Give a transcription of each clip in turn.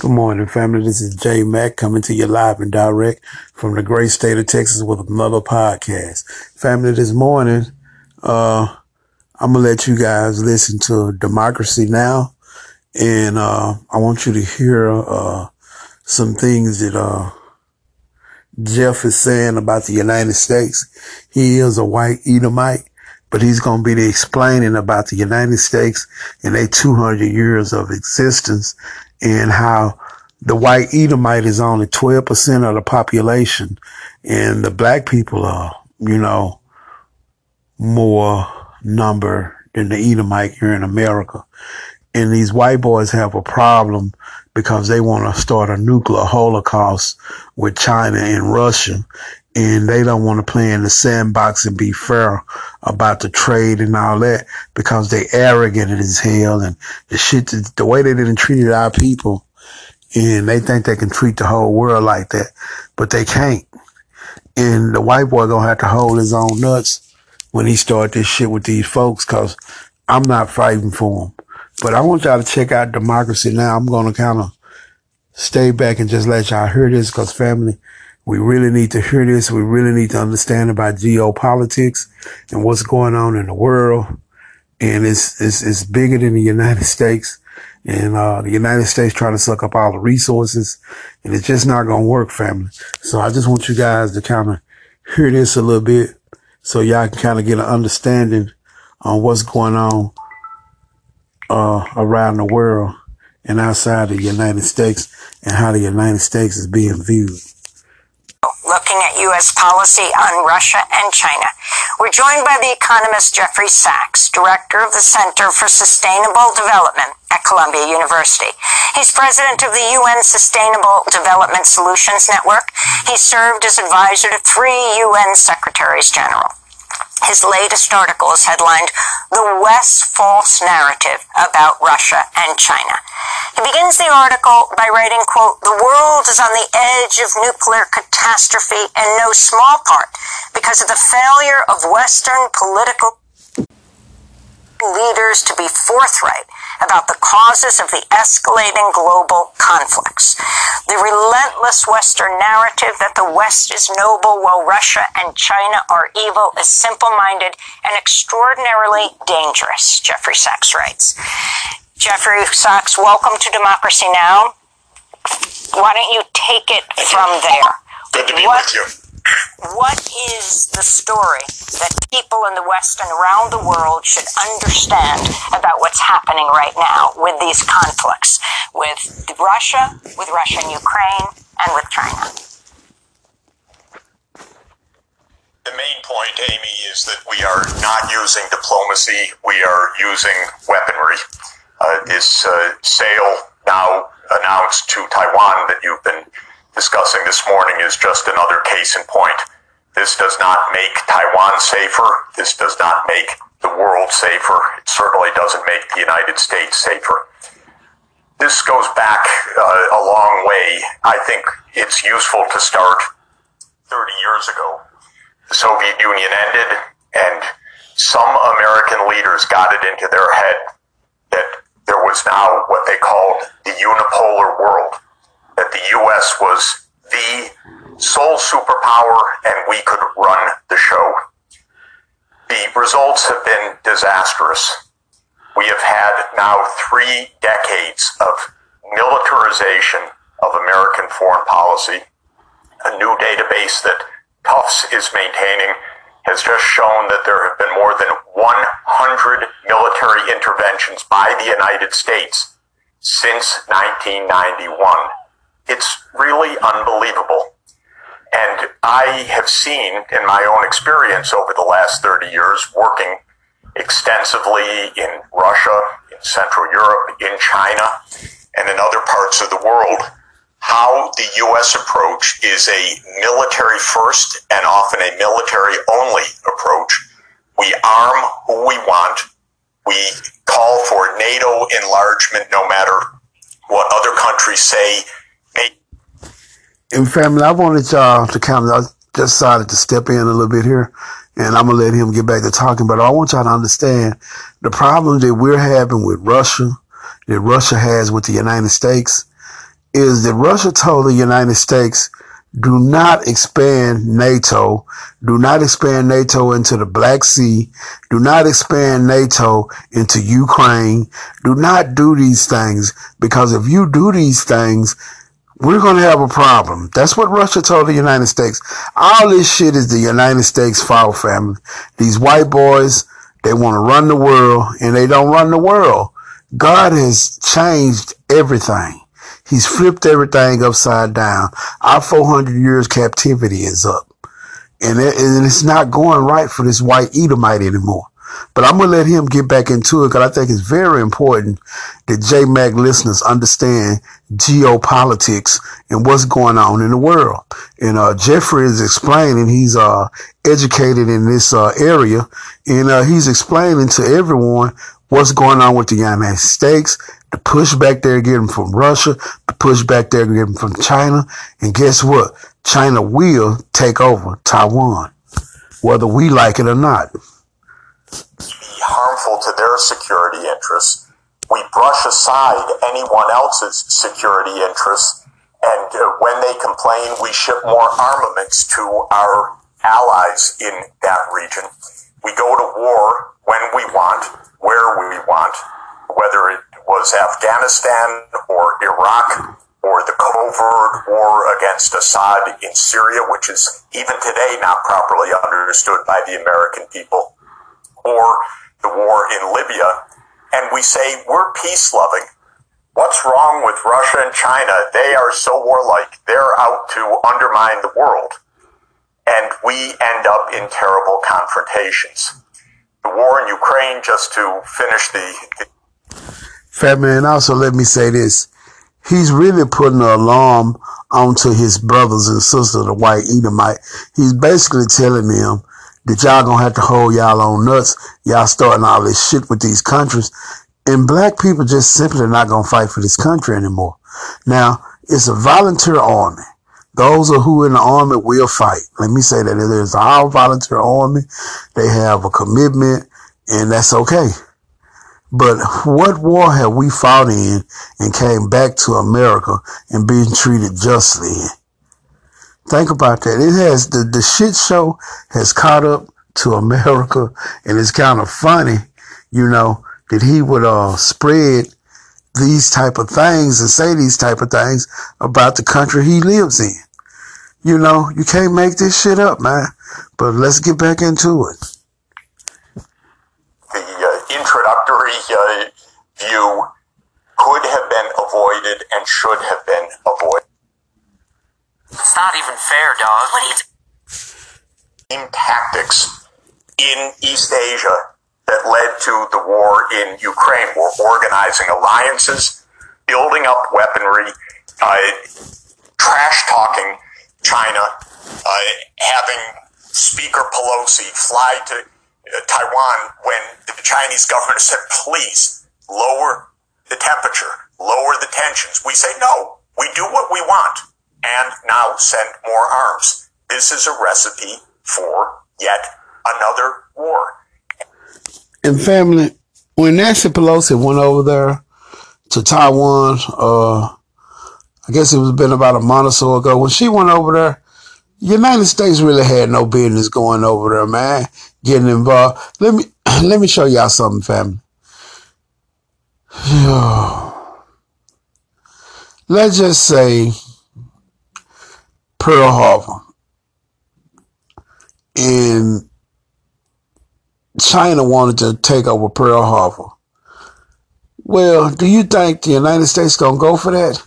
Good morning, family. This is Jay Mack coming to you live and direct from the great state of Texas with another podcast. Family, this morning, uh, I'm gonna let you guys listen to Democracy Now! And, uh, I want you to hear, uh, some things that, uh, Jeff is saying about the United States. He is a white Edomite, but he's going to be explaining about the United States and their 200 years of existence and how the white Edomite is only 12% of the population and the black people are, you know, more number than the Edomite here in America. And these white boys have a problem because they want to start a nuclear holocaust with China and Russia. And they don't want to play in the sandbox and be fair about the trade and all that because they arrogant as hell and the shit, the way they didn't treat our people and they think they can treat the whole world like that, but they can't. And the white boy gonna have to hold his own nuts when he start this shit with these folks, cause I'm not fighting for him. But I want y'all to check out democracy now. I'm gonna kind of stay back and just let y'all hear this, cause family, we really need to hear this. We really need to understand about geopolitics and what's going on in the world. And it's, it's, it's bigger than the United States and uh, the United States trying to suck up all the resources, and it's just not gonna work, family. So I just want you guys to kind of hear this a little bit, so y'all can kind of get an understanding on what's going on uh, around the world and outside the United States, and how the United States is being viewed looking at U.S. policy on Russia and China. We're joined by the economist Jeffrey Sachs, director of the Center for Sustainable Development at Columbia University. He's president of the UN Sustainable Development Solutions Network. He served as advisor to three UN secretaries general. His latest article is headlined The West's False Narrative About Russia and China. He begins the article by writing, quote, The world is on the edge of nuclear catastrophe in no small part because of the failure of Western political leaders to be forthright about the causes of the escalating global conflicts. The relentless Western narrative that the West is noble while Russia and China are evil is simple minded and extraordinarily dangerous, Jeffrey Sachs writes. Jeffrey Sachs, welcome to Democracy Now! Why don't you take it from there? Good to be what, with you what is the story that people in the West and around the world should understand about what's happening right now with these conflicts with Russia, with Russia and Ukraine, and with China? The main point, Amy, is that we are not using diplomacy, we are using weaponry. Uh, this uh, sale now announced to Taiwan that you've been discussing this morning is just another case in point. This does not make Taiwan safer. This does not make the world safer. It certainly doesn't make the United States safer. This goes back uh, a long way. I think it's useful to start 30 years ago. The Soviet Union ended, and some American leaders got it into their head that there was now what they called the unipolar world that the U.S. was the sole superpower and we could run the show. The results have been disastrous. We have had now three decades of militarization of American foreign policy. A new database that Tufts is maintaining has just shown that there have been more than 100 military interventions by the United States since 1991. It's really unbelievable. And I have seen in my own experience over the last 30 years working extensively in Russia, in Central Europe, in China, and in other parts of the world how the U.S. approach is a military first and often a military only approach. We arm who we want. We call for NATO enlargement no matter what other countries say and family, I wanted y'all to kind of, decided to step in a little bit here and I'm to let him get back to talking, but I want y'all to understand the problem that we're having with Russia, that Russia has with the United States is that Russia told the United States, do not expand NATO, do not expand NATO into the Black Sea, do not expand NATO into Ukraine, do not do these things because if you do these things, we're going to have a problem. That's what Russia told the United States. All this shit is the United States fault, family. These white boys, they want to run the world and they don't run the world. God has changed everything. He's flipped everything upside down. Our 400 years captivity is up. And, it, and it's not going right for this white Edomite anymore. But I'm going to let him get back into it because I think it's very important that JMAC listeners understand geopolitics and what's going on in the world. And uh, Jeffrey is explaining, he's uh, educated in this uh, area, and uh, he's explaining to everyone what's going on with the United States, the pushback they're getting from Russia, the pushback they're getting from China. And guess what? China will take over Taiwan, whether we like it or not harmful to their security interests. We brush aside anyone else's security interests, and uh, when they complain, we ship more armaments to our allies in that region. We go to war when we want, where we want, whether it was Afghanistan or Iraq or the covert war against Assad in Syria, which is even today not properly understood by the American people or the war in Libya, and we say we're peace loving. What's wrong with Russia and China? They are so warlike. They're out to undermine the world. And we end up in terrible confrontations. The war in Ukraine, just to finish the. the Fat man, also let me say this. He's really putting an alarm onto his brothers and sisters, the white Edomite. He's basically telling them that y'all gonna have to hold y'all on nuts. Y'all starting all this shit with these countries. And black people just simply not gonna fight for this country anymore. Now, it's a volunteer army. Those are who in the army will fight. Let me say that it is our volunteer army. They have a commitment and that's okay. But what war have we fought in and came back to America and being treated justly in? Think about that. It has the, the shit show has caught up to America and it's kind of funny, you know, that he would uh spread these type of things and say these type of things about the country he lives in. You know, you can't make this shit up, man. But let's get back into it. The uh, introductory uh, view could have been avoided and should have been avoided. It's not even fair, dog. What are you Same tactics in East Asia that led to the war in Ukraine. We're organizing alliances, building up weaponry, uh, trash talking China, uh, having Speaker Pelosi fly to uh, Taiwan when the Chinese government said, please lower the temperature, lower the tensions. We say, no, we do what we want and now send more arms. This is a recipe for yet another war. And family, when Nancy Pelosi went over there to Taiwan, uh, I guess it was been about a month or so ago, when she went over there, United States really had no business going over there, man, getting involved. Let me let me show y'all something, family. Let's just say Pearl Harbor. And China wanted to take over Pearl Harbor. Well, do you think the United States gonna go for that?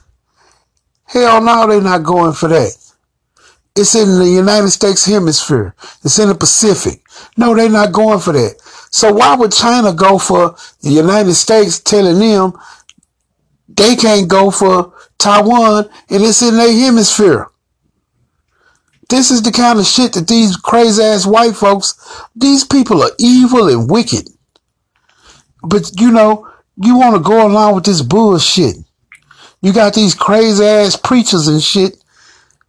Hell no, they're not going for that. It's in the United States hemisphere. It's in the Pacific. No, they're not going for that. So why would China go for the United States telling them they can't go for Taiwan and it's in their hemisphere? This is the kind of shit that these crazy ass white folks, these people are evil and wicked. But you know, you want to go along with this bullshit. You got these crazy ass preachers and shit,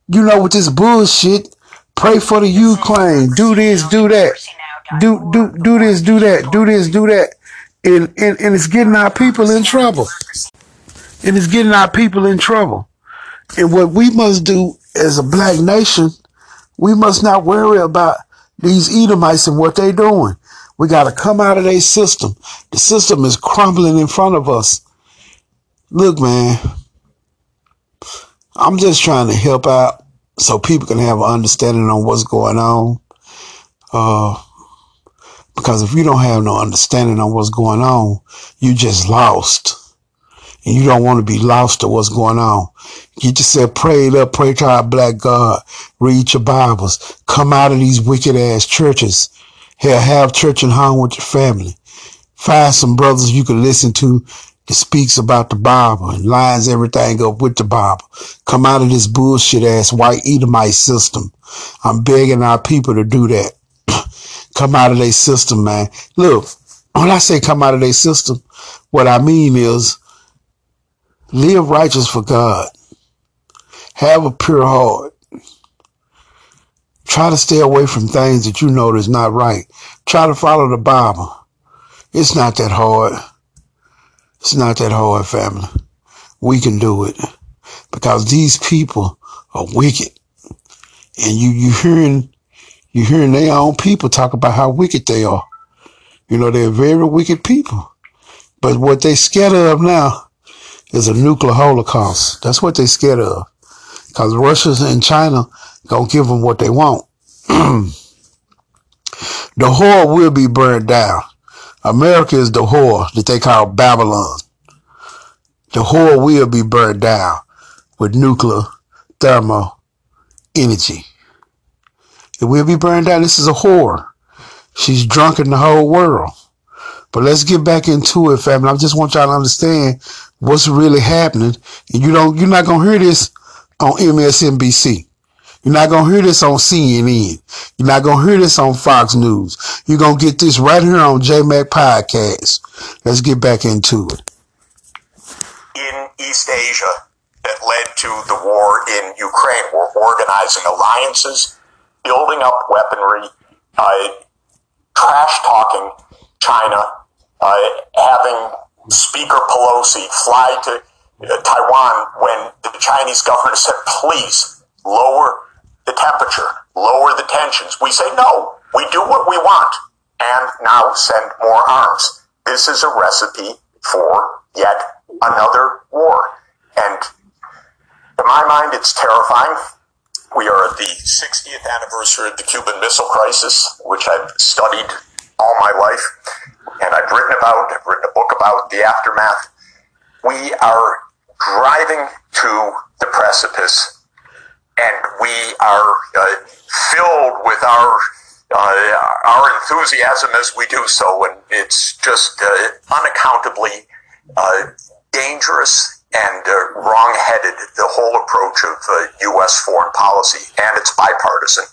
you know, with this bullshit. Pray for the Ukraine. Do this, do that. Do do do this, do that. Do this, do that. And and, and it's getting our people in trouble. And it's getting our people in trouble. And what we must do as a black nation, we must not worry about these Edomites and what they're doing. We got to come out of their system. The system is crumbling in front of us. Look, man, I'm just trying to help out so people can have an understanding on what's going on. Uh, because if you don't have no understanding on what's going on, you just lost. And you don't want to be lost to what's going on. Get yourself prayed up, pray to our black God, read your Bibles, come out of these wicked ass churches. Hell, have church and home with your family. Find some brothers you can listen to that speaks about the Bible and lines everything up with the Bible. Come out of this bullshit ass white Edomite system. I'm begging our people to do that. come out of their system, man. Look, when I say come out of their system, what I mean is live righteous for God. Have a pure heart. Try to stay away from things that you know is not right. Try to follow the Bible. It's not that hard. It's not that hard, family. We can do it because these people are wicked, and you you hearing you hearing their own people talk about how wicked they are. You know they're very wicked people, but what they scared of now is a nuclear holocaust. That's what they're scared of, because Russia and China gonna give them what they want. the whore will be burned down. America is the whore that they call Babylon. The whore will be burned down with nuclear thermal energy. It will be burned down. This is a whore. She's drunken the whole world. But let's get back into it, family. I just want y'all to understand what's really happening. And you don't, you're not gonna hear this on MSNBC. You're not going to hear this on CNN. You're not going to hear this on Fox News. You're going to get this right here on JMac Podcast. Let's get back into it. In East Asia, that led to the war in Ukraine, we're organizing alliances, building up weaponry, uh, trash talking China, uh, having Speaker Pelosi fly to uh, Taiwan when the Chinese government said, please lower the temperature, lower the tensions. We say, no, we do what we want and now send more arms. This is a recipe for yet another war. And in my mind, it's terrifying. We are at the 60th anniversary of the Cuban Missile Crisis, which I've studied all my life, about, I've written a book about the aftermath. We are driving to the precipice and we are uh, filled with our uh, our enthusiasm as we do so, and it's just uh, unaccountably uh, dangerous and uh, wrong-headed. The whole approach of U.S. Uh, foreign policy, and it's bipartisan.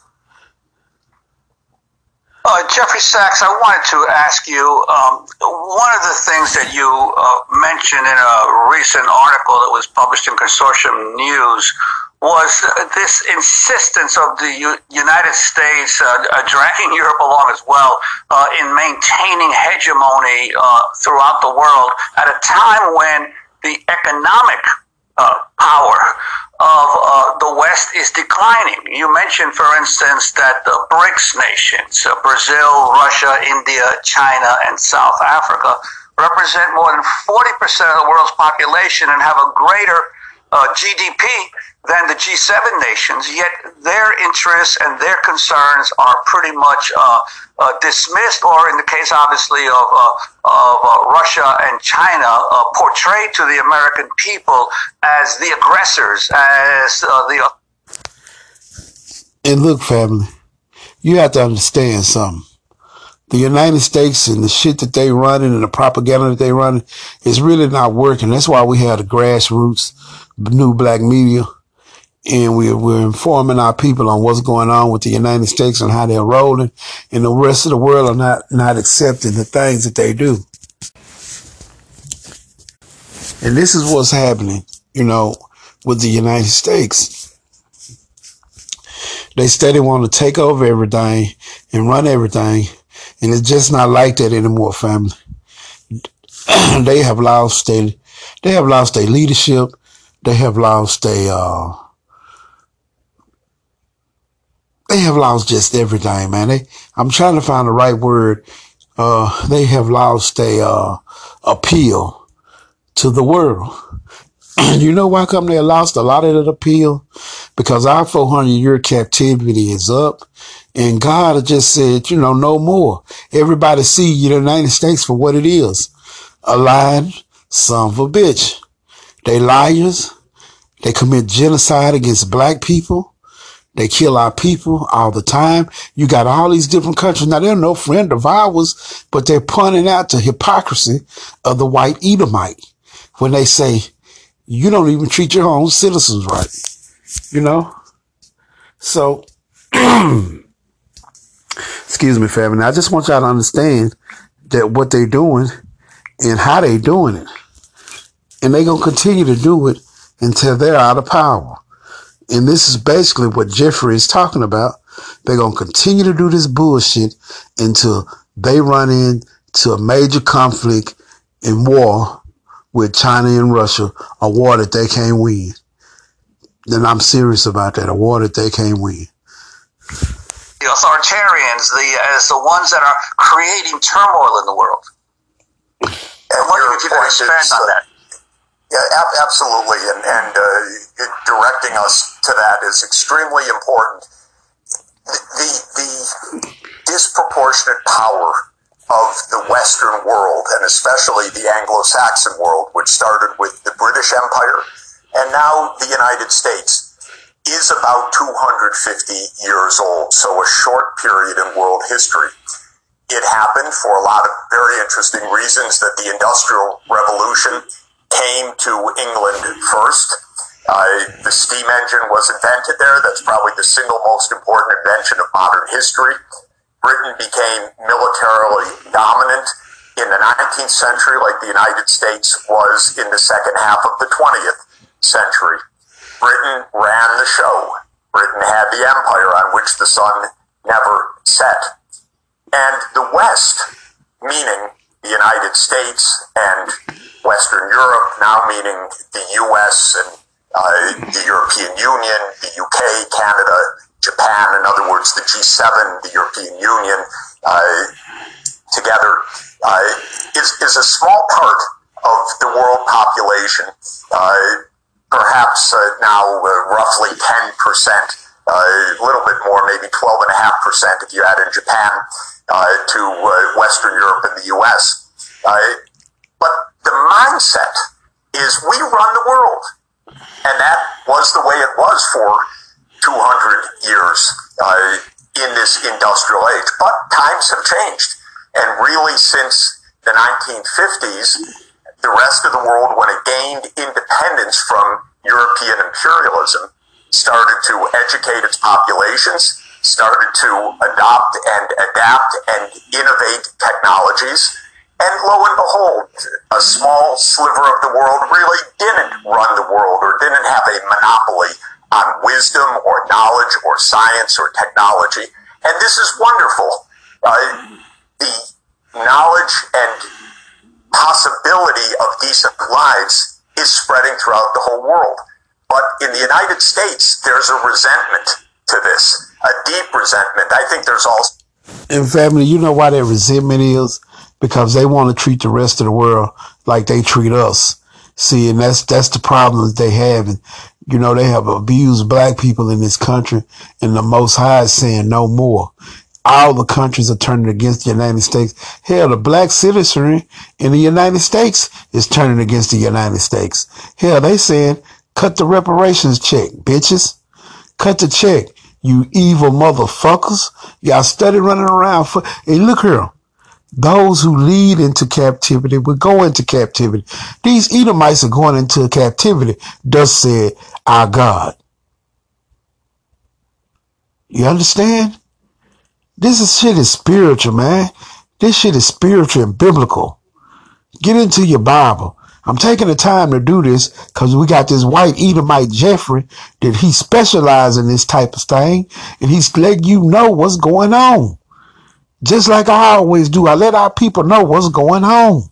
Uh, Jeffrey Sachs, I wanted to ask you um, one of the things that you uh, mentioned in a recent article that was published in Consortium News was this insistence of the U- United States, uh, uh, dragging Europe along as well, uh, in maintaining hegemony uh, throughout the world at a time when the economic uh, power of uh, the West is declining. You mentioned, for instance, that the BRICS nations, Brazil, Russia, India, China, and South Africa, represent more than 40% of the world's population and have a greater GDP than the G7 nations, yet their interests and their concerns are pretty much uh, uh, dismissed, or in the case, obviously, of, uh, of uh, Russia and China, uh, portrayed to the American people as the aggressors, as uh, the. And look, family, you have to understand something. The United States and the shit that they running and the propaganda that they running is really not working. That's why we have the grassroots, new black media and we're, we're informing our people on what's going on with the United States and how they're rolling, and the rest of the world are not, not accepting the things that they do. And this is what's happening, you know, with the United States. They steady want to take over everything and run everything, and it's just not like that anymore, family. they have lost their, they have lost their leadership. they have lost a, uh, they have lost just everything, man. They, I'm trying to find the right word. Uh, they have lost a, uh, appeal to the world. you know why come they lost a lot of that appeal? Because our 400 year captivity is up and God just said, you know, no more. Everybody see the United States for what it is. A lying son of a bitch. They liars. They commit genocide against black people. They kill our people all the time. You got all these different countries. Now they're no friend of ours, but they're pointing out the hypocrisy of the white Edomite when they say, you don't even treat your own citizens right. You know? So, excuse me, family. I just want y'all to understand that what they're doing and how they're doing it. And they're going to continue to do it until they're out of power. And this is basically what Jeffrey is talking about. They're going to continue to do this bullshit until they run into a major conflict and war with China and Russia, a war that they can't win. Then I'm serious about that, a war that they can't win. The authoritarians, the uh, as the ones that are creating turmoil in the world. And what if you could expand on that? Yeah, ab- absolutely, and and uh, directing us to that is extremely important. The, the the disproportionate power of the Western world, and especially the Anglo-Saxon world, which started with the British Empire and now the United States, is about 250 years old. So a short period in world history. It happened for a lot of very interesting reasons that the Industrial Revolution came to England first. Uh, the steam engine was invented there. That's probably the single most important invention of modern history. Britain became militarily dominant in the 19th century, like the United States was in the second half of the 20th century. Britain ran the show. Britain had the empire on which the sun never set. And the West, meaning the United States and Western Europe, now meaning the US and uh, the European Union, the UK, Canada, Japan, in other words, the G7, the European Union, uh, together, uh, is, is a small part of the world population, uh, perhaps uh, now uh, roughly 10%, uh, a little bit more, maybe 12.5% if you add in Japan to Western Europe and the US. But the mindset is we run the world. And that was the way it was for 200 years uh, in this industrial age. But times have changed. And really, since the 1950s, the rest of the world, when it gained independence from European imperialism, started to educate its populations, started to adopt and adapt and innovate technologies. And lo and behold, a small sliver of the world really didn't run the world or didn't have a monopoly on wisdom or knowledge or science or technology. And this is wonderful. Uh, the knowledge and possibility of decent lives is spreading throughout the whole world. But in the United States, there's a resentment to this, a deep resentment. I think there's also And family, you know why that resentment is? Because they want to treat the rest of the world like they treat us. See, and that's that's the problem that they have. And you know, they have abused black people in this country, and the Most High is saying no more. All the countries are turning against the United States. Hell, the black citizenry in the United States is turning against the United States. Hell, they saying cut the reparations check, bitches. Cut the check, you evil motherfuckers. Y'all study running around for, and look here. Those who lead into captivity will go into captivity. These Edomites are going into captivity, thus said our God. You understand? This is shit is spiritual, man. This shit is spiritual and biblical. Get into your Bible. I'm taking the time to do this because we got this white Edomite Jeffrey that he specializes in this type of thing, and he's letting you know what's going on. Just like I always do, I let our people know what's going on.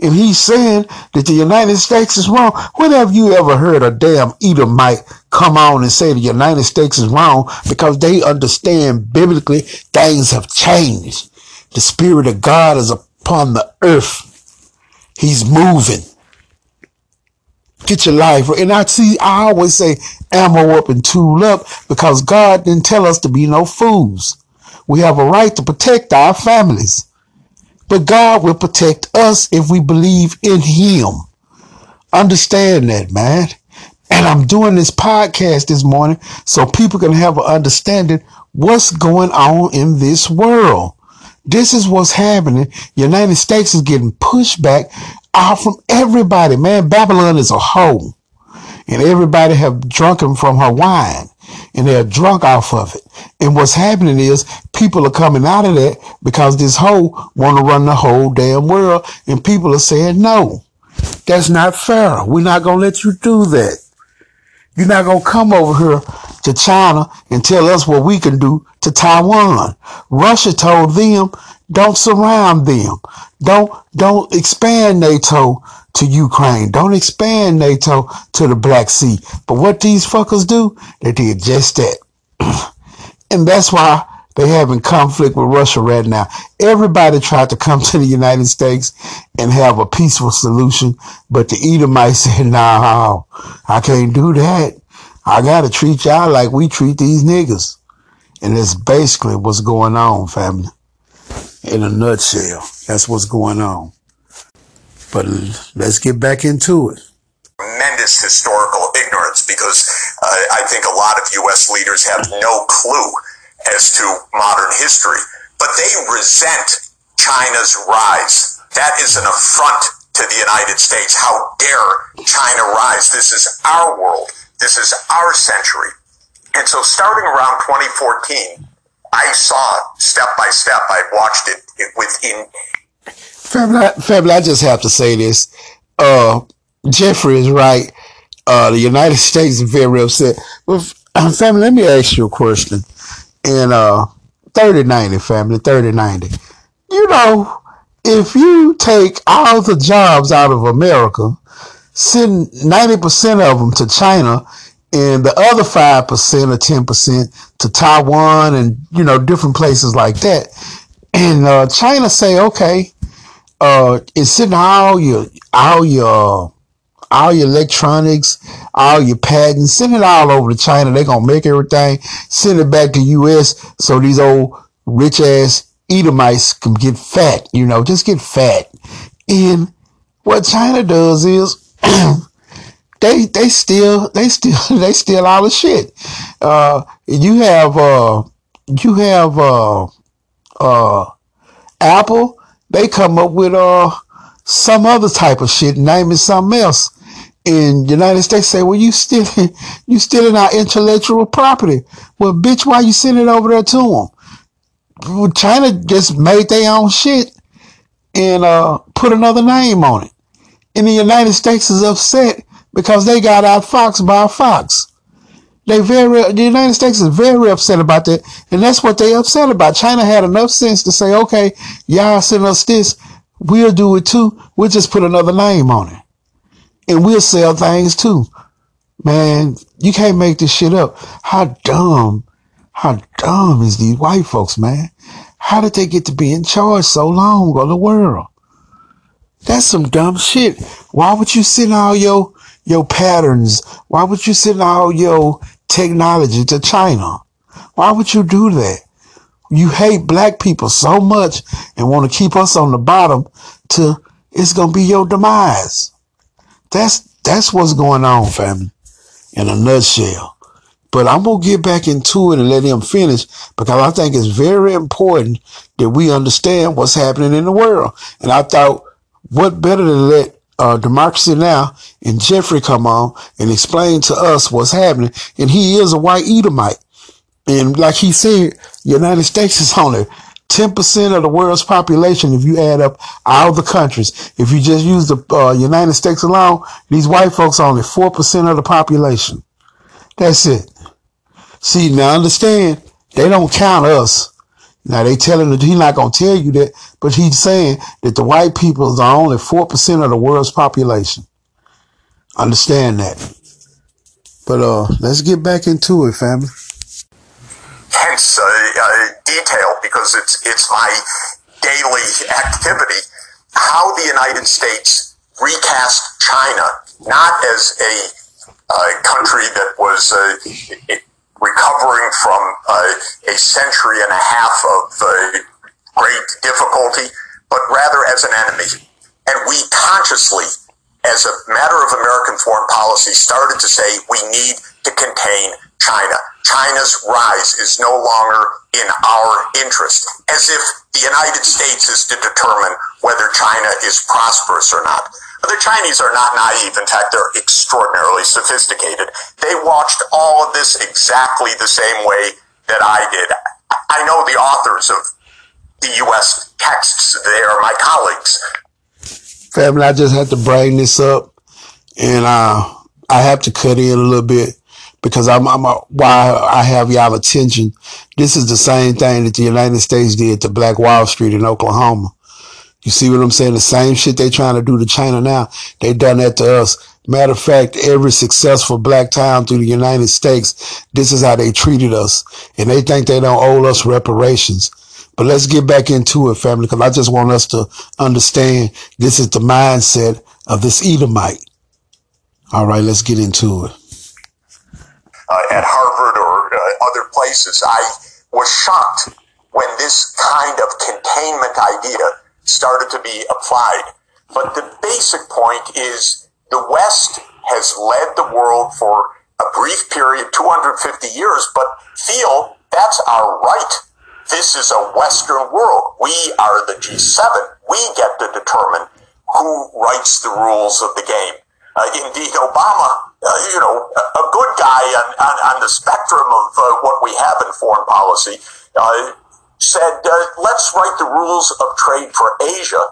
and he's saying that the United States is wrong. When have you ever heard a damn Edomite come on and say the United States is wrong because they understand biblically things have changed. The Spirit of God is upon the earth. He's moving. Get your life. And I see, I always say ammo up and tool up because God didn't tell us to be no fools. We have a right to protect our families. But God will protect us if we believe in Him. Understand that, man. And I'm doing this podcast this morning so people can have an understanding what's going on in this world. This is what's happening. United States is getting pushed back out from everybody. Man, Babylon is a hoe. And everybody have drunken from her wine. And they're drunk off of it. And what's happening is people are coming out of that because this hoe want to run the whole damn world. And people are saying, no, that's not fair. We're not going to let you do that. You're not going to come over here to China and tell us what we can do to Taiwan. Russia told them, don't surround them. Don't, don't expand NATO to Ukraine. Don't expand NATO to the Black Sea. But what these fuckers do, they did just that. and that's why they having conflict with Russia right now. Everybody tried to come to the United States and have a peaceful solution, but the Edomites said, nah, I can't do that. I gotta treat y'all like we treat these niggas." And that's basically what's going on, family. In a nutshell, that's what's going on. But let's get back into it. Tremendous historical ignorance because uh, I think a lot of U.S. leaders have no clue as to modern history, but they resent China's rise. That is an affront to the United States. How dare China rise? This is our world. This is our century. And so starting around 2014, I saw step by step, I watched it, it within. Family, family, I just have to say this. Uh, Jeffrey is right. Uh, the United States is very upset. But family, let me ask you a question in uh 3090 family 3090 you know if you take all the jobs out of america send 90% of them to china and the other 5% or 10% to taiwan and you know different places like that and uh, china say okay uh sending all your all your all your electronics, all your patents, send it all over to China. They're gonna make everything, send it back to US so these old rich ass Edomites can get fat, you know, just get fat. And what China does is they they steal they steal they steal all the shit. Uh you have uh you have uh uh Apple, they come up with uh some other type of shit, name it something else in United States say, well, you stealing, you stealing our intellectual property. Well, bitch, why you sending it over there to them? Well, China just made their own shit and uh, put another name on it. And the United States is upset because they got out Fox by Fox. They very, the United States is very upset about that. And that's what they upset about. China had enough sense to say, okay, y'all send us this. We'll do it too. We'll just put another name on it and we'll sell things too. Man, you can't make this shit up. How dumb, how dumb is these white folks, man? How did they get to be in charge so long of the world? That's some dumb shit. Why would you send all your, your patterns? Why would you send all your technology to China? Why would you do that? You hate black people so much and want to keep us on the bottom to it's going to be your demise. That's that's what's going on, family, in a nutshell. But I'm gonna get back into it and let him finish because I think it's very important that we understand what's happening in the world. And I thought, what better than let uh, Democracy Now! and Jeffrey come on and explain to us what's happening. And he is a white Edomite. And like he said, United States is only 10% of the world's population if you add up all the countries. If you just use the uh, United States alone, these white folks are only 4% of the population. That's it. See, now understand, they don't count us. Now they telling that he's not gonna tell you that, but he's saying that the white people are only four percent of the world's population. Understand that. But uh, let's get back into it, family. Hence, uh, uh, detail because it's it's my daily activity. How the United States recast China not as a uh, country that was uh, recovering from uh, a century and a half of uh, great difficulty, but rather as an enemy. And we consciously, as a matter of American foreign policy, started to say we need to contain China. China's rise is no longer in our interest, as if the United States is to determine whether China is prosperous or not. The Chinese are not naive. In fact, they're extraordinarily sophisticated. They watched all of this exactly the same way that I did. I know the authors of the U.S. texts. They are my colleagues. Family, I just had to bring this up, and uh, I have to cut in a little bit because I'm, I'm a, why I have y'all attention. This is the same thing that the United States did to Black Wall Street in Oklahoma. You see what I'm saying? The same shit they trying to do to China now, they done that to us. Matter of fact, every successful black town through the United States, this is how they treated us. And they think they don't owe us reparations. But let's get back into it, family, because I just want us to understand this is the mindset of this Edomite. All right, let's get into it. Uh, at Harvard or uh, other places, I was shocked when this kind of containment idea started to be applied. But the basic point is the West has led the world for a brief period, 250 years, but feel that's our right. This is a Western world. We are the G7. We get to determine who writes the rules of the game. Uh, indeed, Obama, uh, you know, a good guy on, on, on the spectrum of uh, what we have in foreign policy, uh, said, uh, let's write the rules of trade for Asia,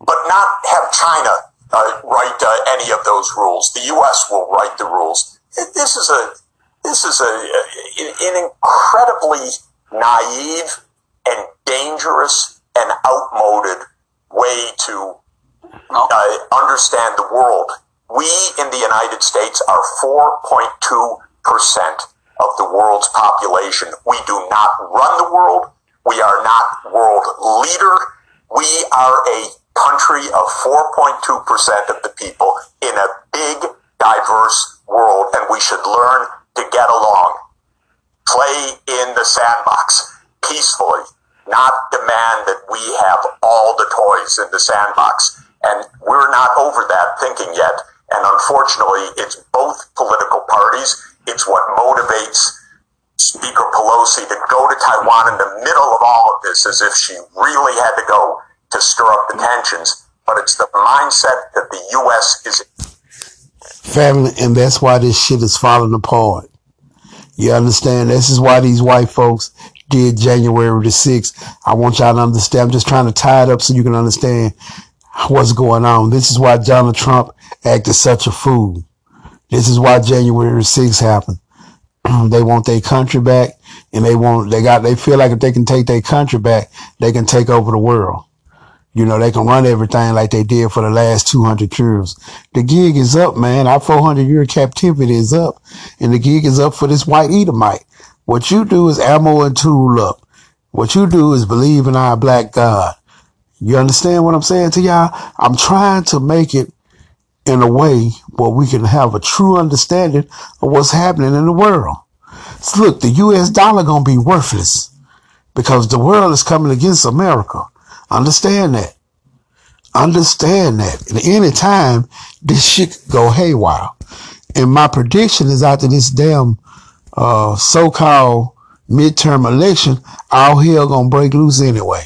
but not have China uh, write uh, any of those rules. The U.S. will write the rules. This is a this is a, an incredibly naive and dangerous and outmoded way to uh, understand the world. We in the United States are 4.2 percent of the world's population. We do not run the world. We are not world leader. We are a country of 4.2% of the people in a big, diverse world, and we should learn to get along. Play in the sandbox peacefully, not demand that we have all the toys in the sandbox. And we're not over that thinking yet. And unfortunately, it's both political parties. It's what motivates Speaker Pelosi to go to Taiwan in the middle of all of this as if she really had to go to stir up the tensions. But it's the mindset that the U.S. is. Family, and that's why this shit is falling apart. You understand? This is why these white folks did January the 6th. I want y'all to understand. I'm just trying to tie it up so you can understand what's going on. This is why Donald Trump acted such a fool. This is why January the 6th happened. they want their country back and they want, they got, they feel like if they can take their country back, they can take over the world. You know, they can run everything like they did for the last 200 years. The gig is up, man. Our 400 year captivity is up and the gig is up for this white Edomite. What you do is ammo and tool up. What you do is believe in our black God. You understand what I'm saying to y'all? I'm trying to make it in a way where we can have a true understanding of what's happening in the world. So look, the U.S. dollar gonna be worthless because the world is coming against America. Understand that. Understand that. And any time this shit could go haywire. And my prediction is after this damn uh, so-called midterm election, all hell gonna break loose anyway.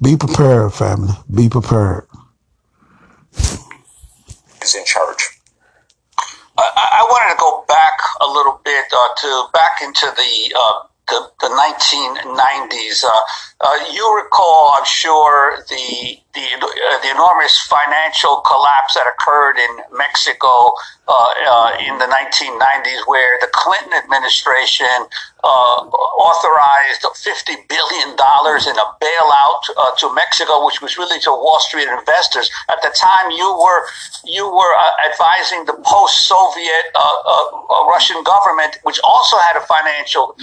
Be prepared, family. Be prepared is in charge. I, I wanted to go back a little bit uh, to back into the uh, the, the 1990s. Uh, uh, you recall, I'm sure, the the, uh, the enormous financial collapse that occurred in Mexico uh, uh, in the 1990s, where the Clinton administration uh, authorized 50 billion dollars in a bailout uh, to Mexico, which was really to Wall Street investors. At the time, you were you were uh, advising the post-Soviet Russian government, which also had a financial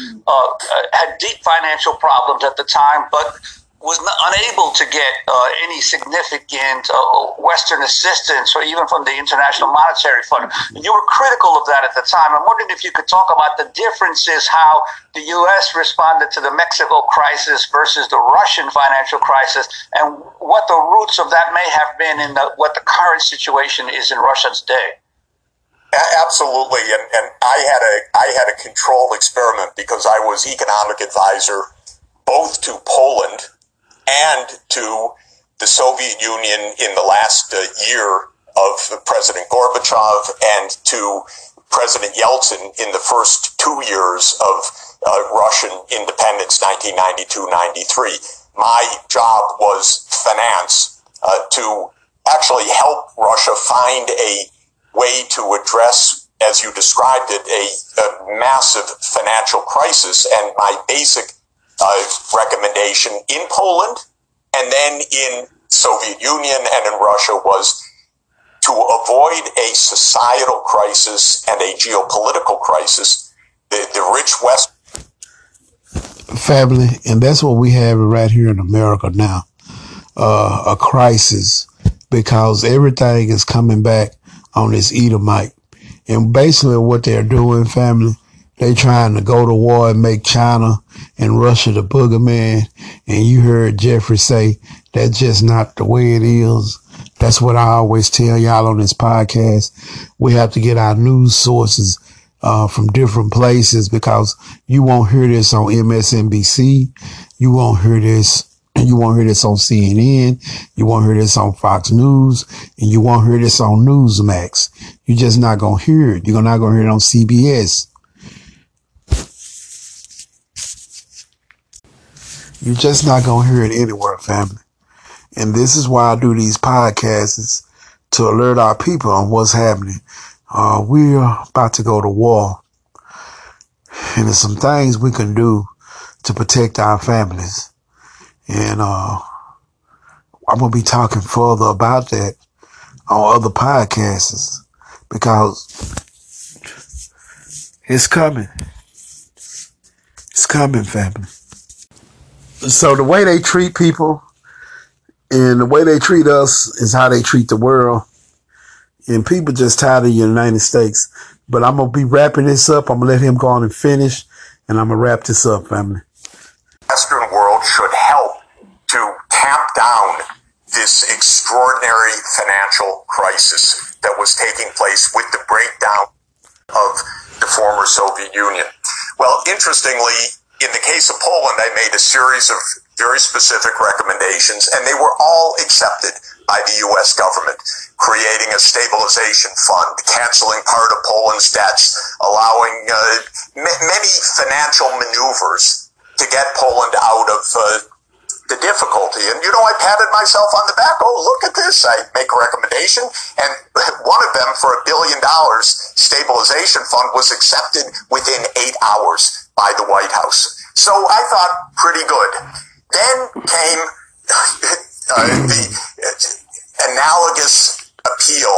had deep financial problems at the time, but was not, unable to get uh, any significant uh, Western assistance or even from the International Monetary Fund. You were critical of that at the time. I'm wondering if you could talk about the differences, how the U.S. responded to the Mexico crisis versus the Russian financial crisis, and what the roots of that may have been in the, what the current situation is in Russia today. Absolutely, and, and I had a I had a controlled experiment because I was economic advisor both to Poland and to the Soviet Union in the last uh, year of President Gorbachev and to President Yeltsin in the first two years of uh, Russian independence, 1992-93. My job was finance uh, to actually help Russia find a way to address, as you described it, a, a massive financial crisis. And my basic recommendation in Poland and then in Soviet Union and in Russia was to avoid a societal crisis and a geopolitical crisis. The, the rich West family, and that's what we have right here in America now. Uh, a crisis because everything is coming back on this Edomite. And basically what they're doing, family, they trying to go to war and make China and Russia the boogeyman. And you heard Jeffrey say that's just not the way it is. That's what I always tell y'all on this podcast. We have to get our news sources uh, from different places because you won't hear this on MSNBC. You won't hear this. You won't hear this on CNN. You won't hear this on Fox News. And you won't hear this on Newsmax. You're just not going to hear it. You're not going to hear it on CBS. You're just not going to hear it anywhere, family. And this is why I do these podcasts to alert our people on what's happening. Uh, we're about to go to war. And there's some things we can do to protect our families. And, uh, I'm going to be talking further about that on other podcasts because it's coming. It's coming, family so the way they treat people and the way they treat us is how they treat the world. And people just tired of the United States. But I'm gonna be wrapping this up. I'm gonna let him go on and finish, and I'm gonna wrap this up, family. Western world should help to tamp down this extraordinary financial crisis that was taking place with the breakdown of the former Soviet Union. Well, interestingly, in the case of Poland, I made a series of very specific recommendations, and they were all accepted by the U.S. government, creating a stabilization fund, canceling part of Poland's debts, allowing uh, m- many financial maneuvers to get Poland out of uh, the difficulty. And you know, I patted myself on the back. Oh, look at this! I make a recommendation, and one of them for a billion dollars stabilization fund was accepted within eight hours by the White House. So I thought pretty good. Then came uh, the analogous appeal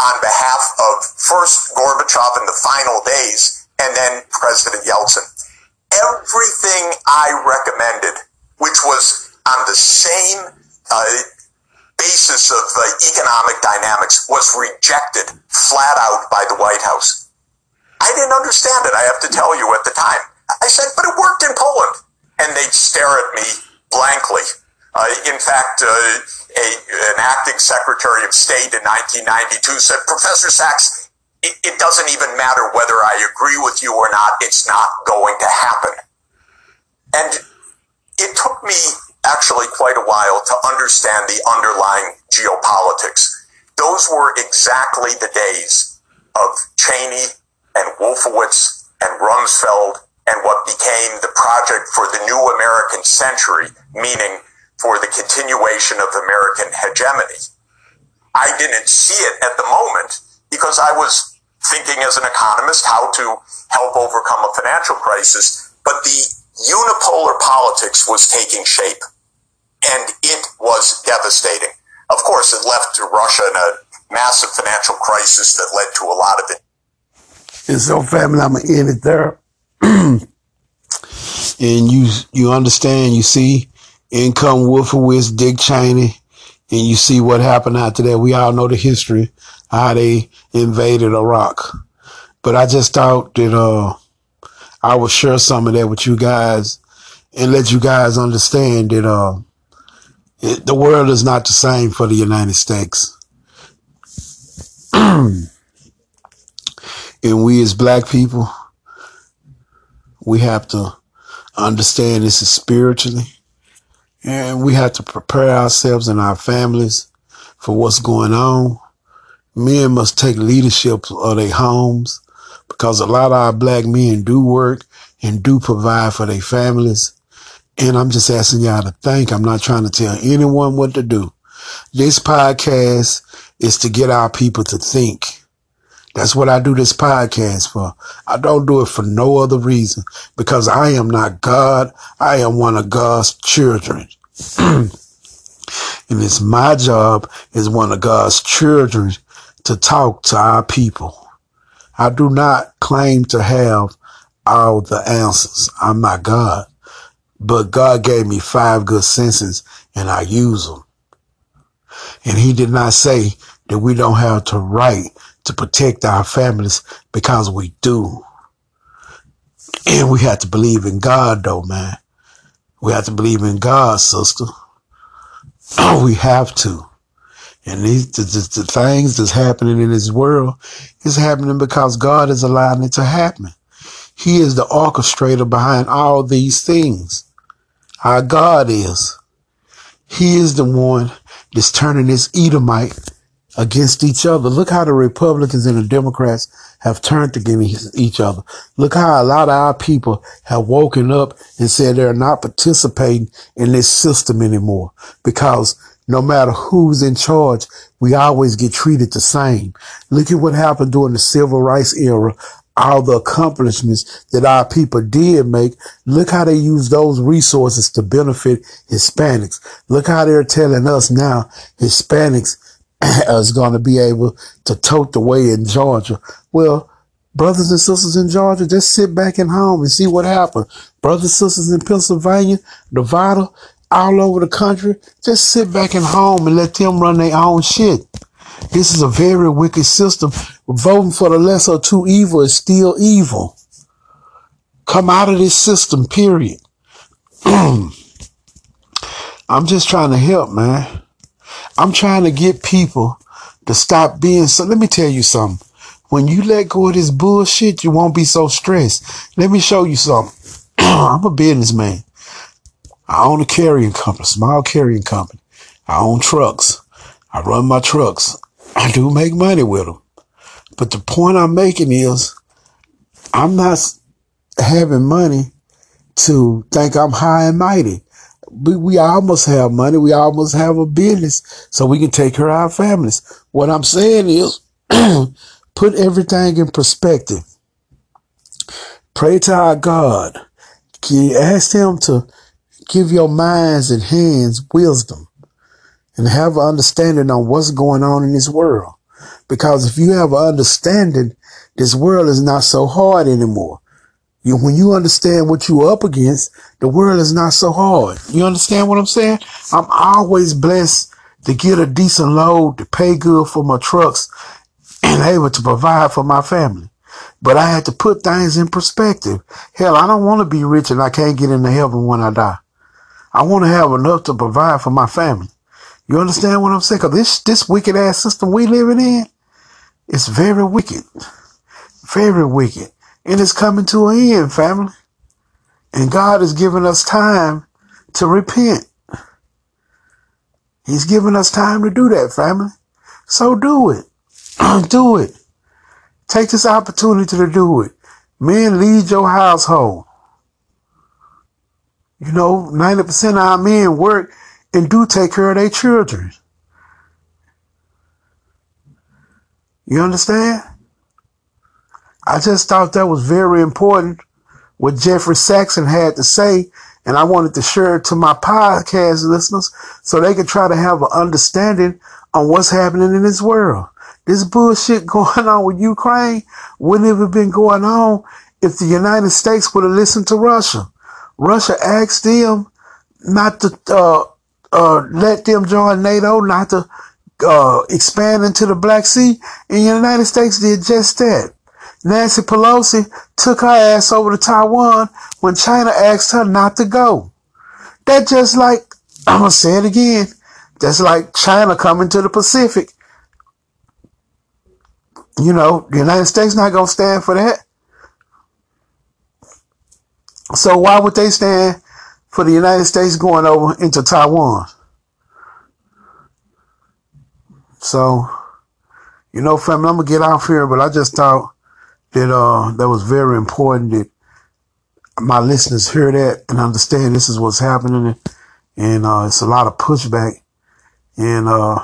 on behalf of first Gorbachev in the final days and then President Yeltsin. Everything I recommended, which was on the same uh, basis of uh, economic dynamics, was rejected flat out by the White House. I didn't understand it, I have to tell you, at the time. I said, but it worked in Poland. And they'd stare at me blankly. Uh, in fact, uh, a, an acting secretary of state in 1992 said, Professor Sachs, it, it doesn't even matter whether I agree with you or not. It's not going to happen. And it took me actually quite a while to understand the underlying geopolitics. Those were exactly the days of Cheney and Wolfowitz and Rumsfeld and what became the project for the new American century, meaning for the continuation of American hegemony. I didn't see it at the moment because I was thinking as an economist how to help overcome a financial crisis, but the unipolar politics was taking shape and it was devastating. Of course, it left Russia in a massive financial crisis that led to a lot of it. And so, family, I'm gonna end it there. and you you understand, you see, income Wolfowitz, Dick Cheney, and you see what happened after that. We all know the history, how they invaded Iraq. But I just thought that uh, I would share some of that with you guys and let you guys understand that uh, it, the world is not the same for the United States. and we as black people, we have to understand this is spiritually and we have to prepare ourselves and our families for what's going on. Men must take leadership of their homes because a lot of our black men do work and do provide for their families. And I'm just asking y'all to think. I'm not trying to tell anyone what to do. This podcast is to get our people to think. That's what I do this podcast for. I don't do it for no other reason because I am not God. I am one of God's children. and it's my job as one of God's children to talk to our people. I do not claim to have all the answers. I'm not God, but God gave me five good senses and I use them. And he did not say that we don't have to right to protect our families because we do. And we have to believe in God though, man. We have to believe in God, sister. we have to. And these, the, the, the things that's happening in this world is happening because God is allowing it to happen. He is the orchestrator behind all these things. Our God is. He is the one that's turning this Edomite against each other. Look how the Republicans and the Democrats have turned against each other. Look how a lot of our people have woken up and said they're not participating in this system anymore because no matter who's in charge, we always get treated the same. Look at what happened during the civil rights era. All the accomplishments that our people did make. Look how they use those resources to benefit Hispanics. Look how they're telling us now Hispanics is going to be able to tote the way in Georgia. Well, brothers and sisters in Georgia, just sit back at home and see what happens. Brothers and sisters in Pennsylvania, Nevada, all over the country, just sit back at home and let them run their own shit. This is a very wicked system. Voting for the lesser of two evil is still evil. Come out of this system, period. I'm just trying to help, man. I'm trying to get people to stop being so. Let me tell you something. When you let go of this bullshit, you won't be so stressed. Let me show you something. I'm a businessman. I own a carrying company, small carrying company. I own trucks. I run my trucks. I do make money with them. But the point I'm making is I'm not having money to think I'm high and mighty we, we almost have money. We almost have a business so we can take care of our families. What I'm saying is put everything in perspective. Pray to our God. Ask him to give your minds and hands wisdom and have an understanding on what's going on in this world. Because if you have an understanding, this world is not so hard anymore. You, when you understand what you're up against, the world is not so hard. You understand what I'm saying? I'm always blessed to get a decent load, to pay good for my trucks, and able to provide for my family. But I had to put things in perspective. Hell, I don't want to be rich and I can't get into heaven when I die. I want to have enough to provide for my family. You understand what I'm saying? Cause this, this wicked ass system we living in, it's very wicked. Very wicked. And it's coming to an end, family. And God has given us time to repent. He's given us time to do that, family. So do it. do it. Take this opportunity to do it. Men, lead your household. You know, 90% of our men work and do take care of their children. You understand? I just thought that was very important what Jeffrey Sachs had to say, and I wanted to share it to my podcast listeners so they could try to have an understanding on what's happening in this world. This bullshit going on with Ukraine wouldn't have been going on if the United States would have listened to Russia. Russia asked them not to uh, uh, let them join NATO, not to uh, expand into the Black Sea, and the United States did just that. Nancy Pelosi took her ass over to Taiwan when China asked her not to go. That just like, I'm gonna say it again, just like China coming to the Pacific. You know, the United States not gonna stand for that. So why would they stand for the United States going over into Taiwan? So, you know, family, I'm gonna get off here, but I just thought that uh that was very important that my listeners hear that and understand this is what's happening and uh it's a lot of pushback and uh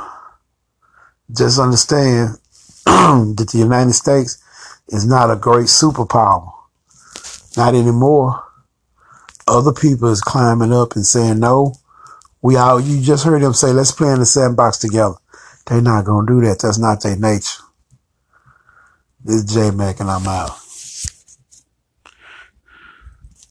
just understand that the United States is not a great superpower. Not anymore. Other people is climbing up and saying no. We all you just heard them say let's play in the sandbox together. They're not gonna do that. That's not their nature. This is J Mac and I'm out.